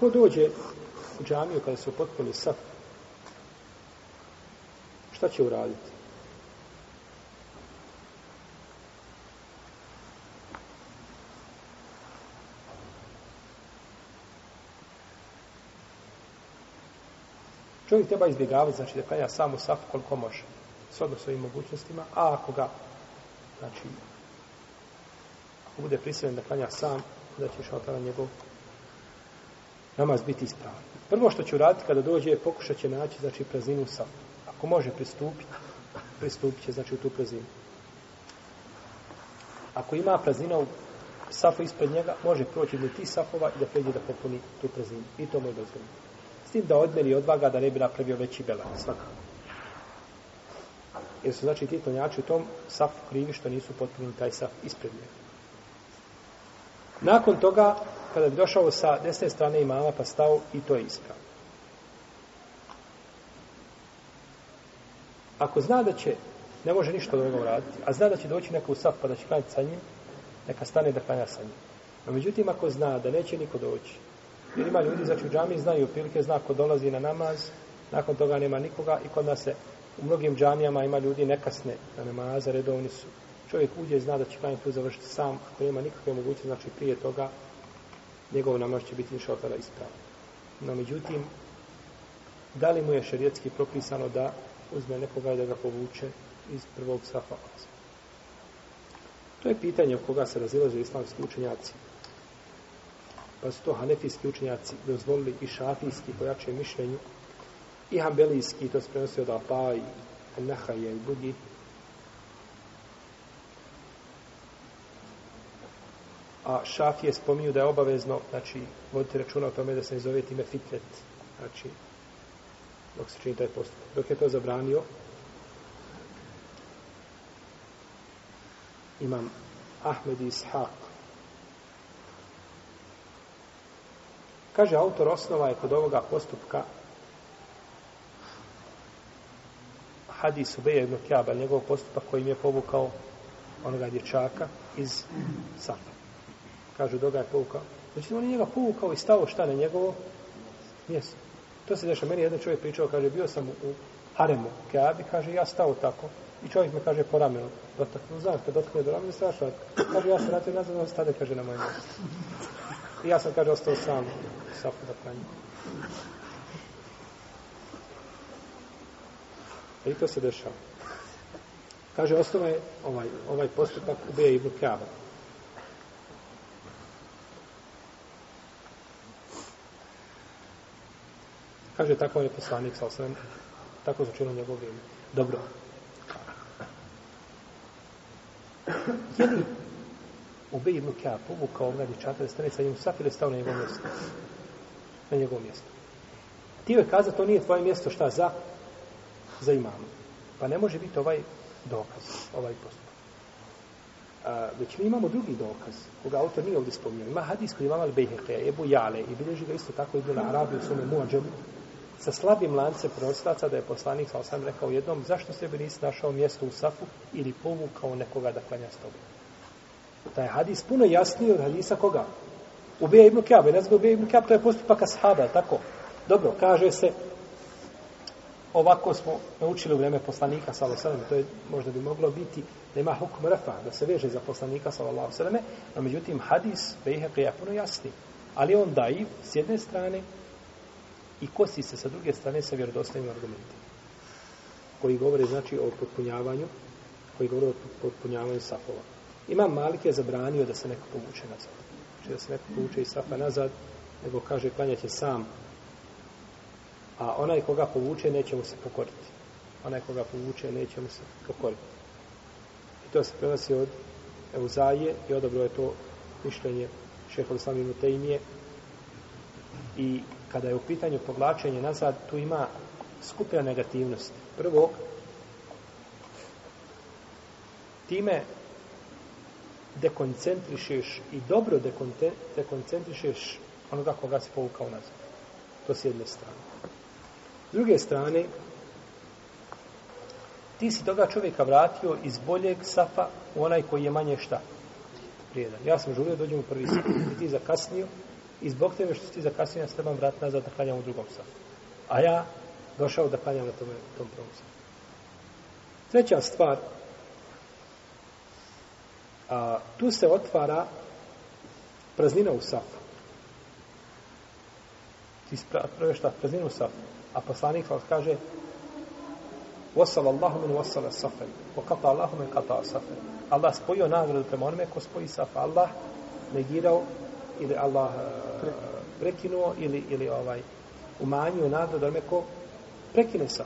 Ko dođe u džamiju kada se potpuni saf, šta će uraditi? Čovjek treba izbjegavati, znači da klanja samo saf koliko može, s svojim mogućnostima, a ako ga, znači, ako bude prisiljen da klanja sam, da će šalpana njegov namaz biti ispravan. Prvo što će uraditi kada dođe je pokušat će naći znači, prazinu sa. Ako može pristupiti, pristupit će znači, u tu prazinu. Ako ima praznina u safu ispred njega, može proći do tih safova i da pređe da popuni tu prazinu. I to mu je dozvoljeno. S tim da odmeri odvaga da ne bi napravio veći belan, svakako. Jer su znači ti klanjači u tom safu krivi što nisu potpunili taj saf ispred njega. Nakon toga kada bi došao sa desne strane imama pa stao i to je ispravno. Ako zna da će, ne može ništa drugo raditi, a zna da će doći neko u saf pa da će klanjati sa njim, neka stane da klanja sa njim. No, međutim, ako zna da neće niko doći, jer ima ljudi, znači u džami znaju, u prilike zna ko dolazi na namaz, nakon toga nema nikoga i kod nas se u mnogim džamijama ima ljudi nekasne na namaza, redovni su. Čovjek uđe zna da će klanjati tu završiti sam, ako nema nikakve moguće, znači prije toga njegov namaz će biti inša otvara ispravan. No, međutim, da li mu je šarijetski propisano da uzme nekoga i da ga povuče iz prvog safa osma? To je pitanje o koga se razilaze islamski učenjaci. Pa su to hanefijski učenjaci dozvolili i šafijski pojačaju mišljenju i hambelijski, to se prenosio da pa i neha je i drugi, a šafije spominju da je obavezno, znači, vodite računa o tome da se ne zove time fitret, znači, dok se čini taj postupak. Dok je to zabranio, imam Ahmed Ishaq. Kaže, autor osnova je kod ovoga postupka hadis u Bejegnu Kjaba, njegov postupak kojim je povukao onoga dječaka iz Safa kažu doga je poukao. Znači on je njega poukao i stao šta na njegovo mjesto. To se dešava. Meni jedan čovjek pričao, kaže, bio sam u haremu Keabi, kaže, ja stao tako. I čovjek me kaže, po ramenu. Dotaknu, znaš, kad dotaknu do ramenu, strašno. Kaže, ja sam ratio nazad, on stade, kaže, na moje mjesto. I ja sam, kaže, ostao sam. Sapu da panje. I to se dešava. Kaže, ostao je ovaj, ovaj postupak ubije Ibnu Keaba. Kaže, tako je poslanik sa osvrem, tako je začinu njegov vrijeme. Dobro. Je li Ubej ibn Kjab povukao ovoga dječata da stane sa njim sat ili stao na njegovom mjestu? Na njegovom mjestu. Ti joj kaza, to nije tvoje mjesto šta za? Za imamu. Pa ne može biti ovaj dokaz, ovaj postup. A, već mi imamo drugi dokaz, koga autor nije ovdje spominjao. Ima hadis koji imam al-Bejheqe, Ebu Jale, i bilježi ga isto tako i bilo na Arabiju, u svome muadžemu, sa slabim lancem prenosilaca da je poslanik sa osam rekao jednom zašto se bi nisi našao mjesto u safu ili povukao nekoga da klanja s tobom. Taj hadis puno jasniji od hadisa koga? Ubija Ibn Kjab, ne znam ubija Ibn Kjab, to je postupak ashaba, tako? Dobro, kaže se ovako smo naučili u vreme poslanika sa osam, to je možda bi moglo biti nema hukum rafa, da se veže za poslanika sa osam, no međutim hadis Bejheqe je puno jasniji. Ali on daji, s jedne strane, i kosi se sa druge strane sa vjerodostavnim argumentima koji govore znači o potpunjavanju koji govore o potpunjavanju safova imam Malik je zabranio da se neko povuče nazad znači da se neko povuče iz safa nazad nego kaže klanjaće sam a onaj koga povuče neće mu se pokoriti onaj koga povuče neće mu se pokoriti i to se prenosi od Euzaje i odabro je to mišljenje šehova samim utajnije i kada je u pitanju povlačenje nazad, tu ima skupina negativnosti. Prvo, time dekoncentrišeš i dobro dekoncentrišeš onoga koga si povukao nazad. To s jedne strane. S druge strane, ti si toga čovjeka vratio iz boljeg safa u onaj koji je manje šta? Prijedan. Ja sam žulio, dođem u prvi safa. I ti zakasnio, i zbog tebe što si ti zakasnio, ja se trebam vrati nazad da klanjam u drugom safu. A ja došao da klanjam na tome, tom prvom safu. Treća stvar, a, tu se otvara praznina u safu. Ti prve šta, praznina u safu. A poslanik vam kaže, وصل الله من وصل السفر وقطع الله من قطع السفر الله سبوي ونعذر الكمان ميكو سبوي سفر الله نجيرو ili Allah eh, prekinuo ili ili ovaj umanjio nadu da neko prekine sa.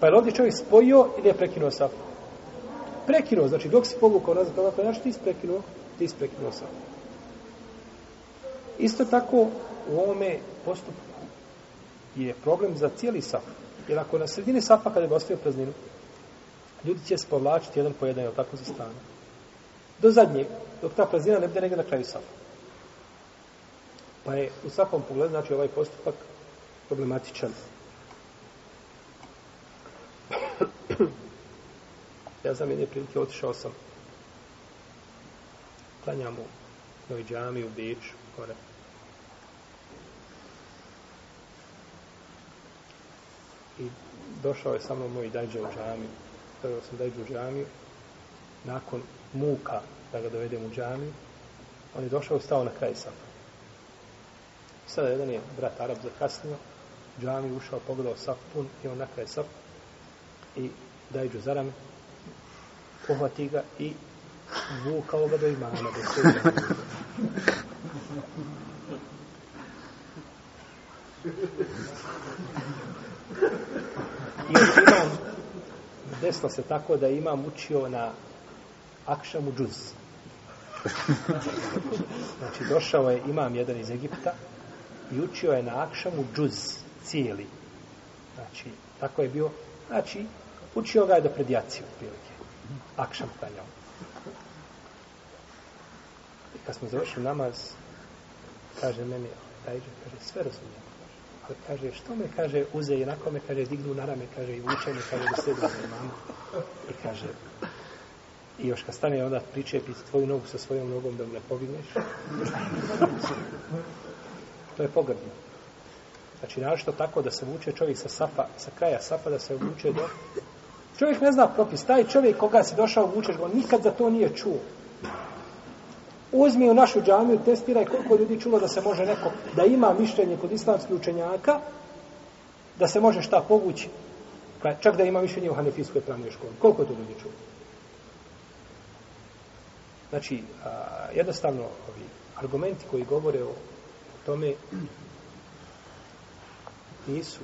Pa je li čovjek spojio ili je prekinuo sa? Prekinuo, znači dok si povukao nazad, pa ovako je ti isprekinuo, ti isprekinuo sa. Isto tako u ovome postupku je problem za cijeli saf. Jer ako na sredini safa kada bi ostavio prazninu, ljudi će se povlačiti jedan po jedan, je tako za stanu? Do zadnjeg, dok ta praznina ne bude negdje na kraju safa. Pa je u svakom pogledu, znači, ovaj postupak problematičan. ja sam jedne prilike otišao sam. Klanjam u noj džami, u beč, gore. I došao je sa mnom moj dajđe u džami. Prvo sam dajđe u džamiju nakon muka da ga dovedem u džamiju, on je došao i stao na kraj safa. Sada jedan je brat Arab zakasnio, džami ušao, pogledao saf pun i on na kraj saf i daj džuzaram pohvati ga i vukao ga do imama. Do I on desno se tako da imam učio na Akša mu džuz. znači, došao je imam jedan iz Egipta i učio je na Akšamu džuz cijeli. Znači, tako je bio. Znači, učio ga je do predjaci u prilike. Akšam kanjao. I kad smo završili namaz, kaže meni, dajđe, kaže, sve razumijem. Ali kaže, što me kaže, uze i nako me kaže, dignu na rame, kaže, i uče me, kaže, do sredo imamo. I kaže, I još kad stane onda pričepi tvoju nogu sa svojom nogom da mu ne pogineš. to je pogrdno. Znači, našto tako da se vuče čovjek sa sapa, sa kraja sapa, da se vuče do... Čovjek ne zna propis. Taj čovjek koga si došao vučeš, on nikad za to nije čuo. Uzmi u našu džamiju, testiraj koliko ljudi čulo da se može neko, da ima mišljenje kod islamskih učenjaka, da se može šta povući, pa čak da ima mišljenje u hanefijskoj pravnoj školi. Koliko je to ljudi čulo? Znači, a, jednostavno, ovi argumenti koji govore o tome nisu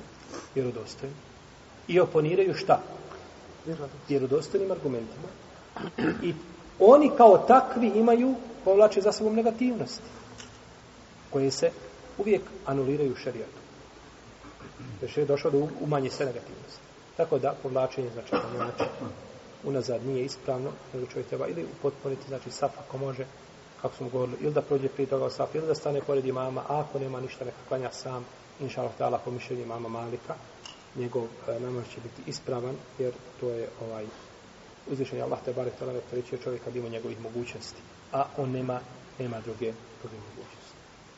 vjerodostojni. I oponiraju šta? Vjerodostojnim argumentima. I oni kao takvi imaju, povlače za sobom negativnosti, koje se uvijek anuliraju šarijatu. Jer je došao da umanje sve negativnosti. Tako da, povlačenje znači na njoj način unazad nije ispravno, nego čovjek treba ili upotpuniti, znači saf ako može, kako smo govorili, ili da prođe prije toga saf, ili da stane pored imama, a ako nema ništa, neka klanja sam, inša Allah, po mišljenju imama Malika, njegov e, namaz će biti ispravan, jer to je ovaj uzvišenje Allah te barek tala reći čovjek kad ima njegovih mogućnosti, a on nema, nema druge, druge mogućnosti.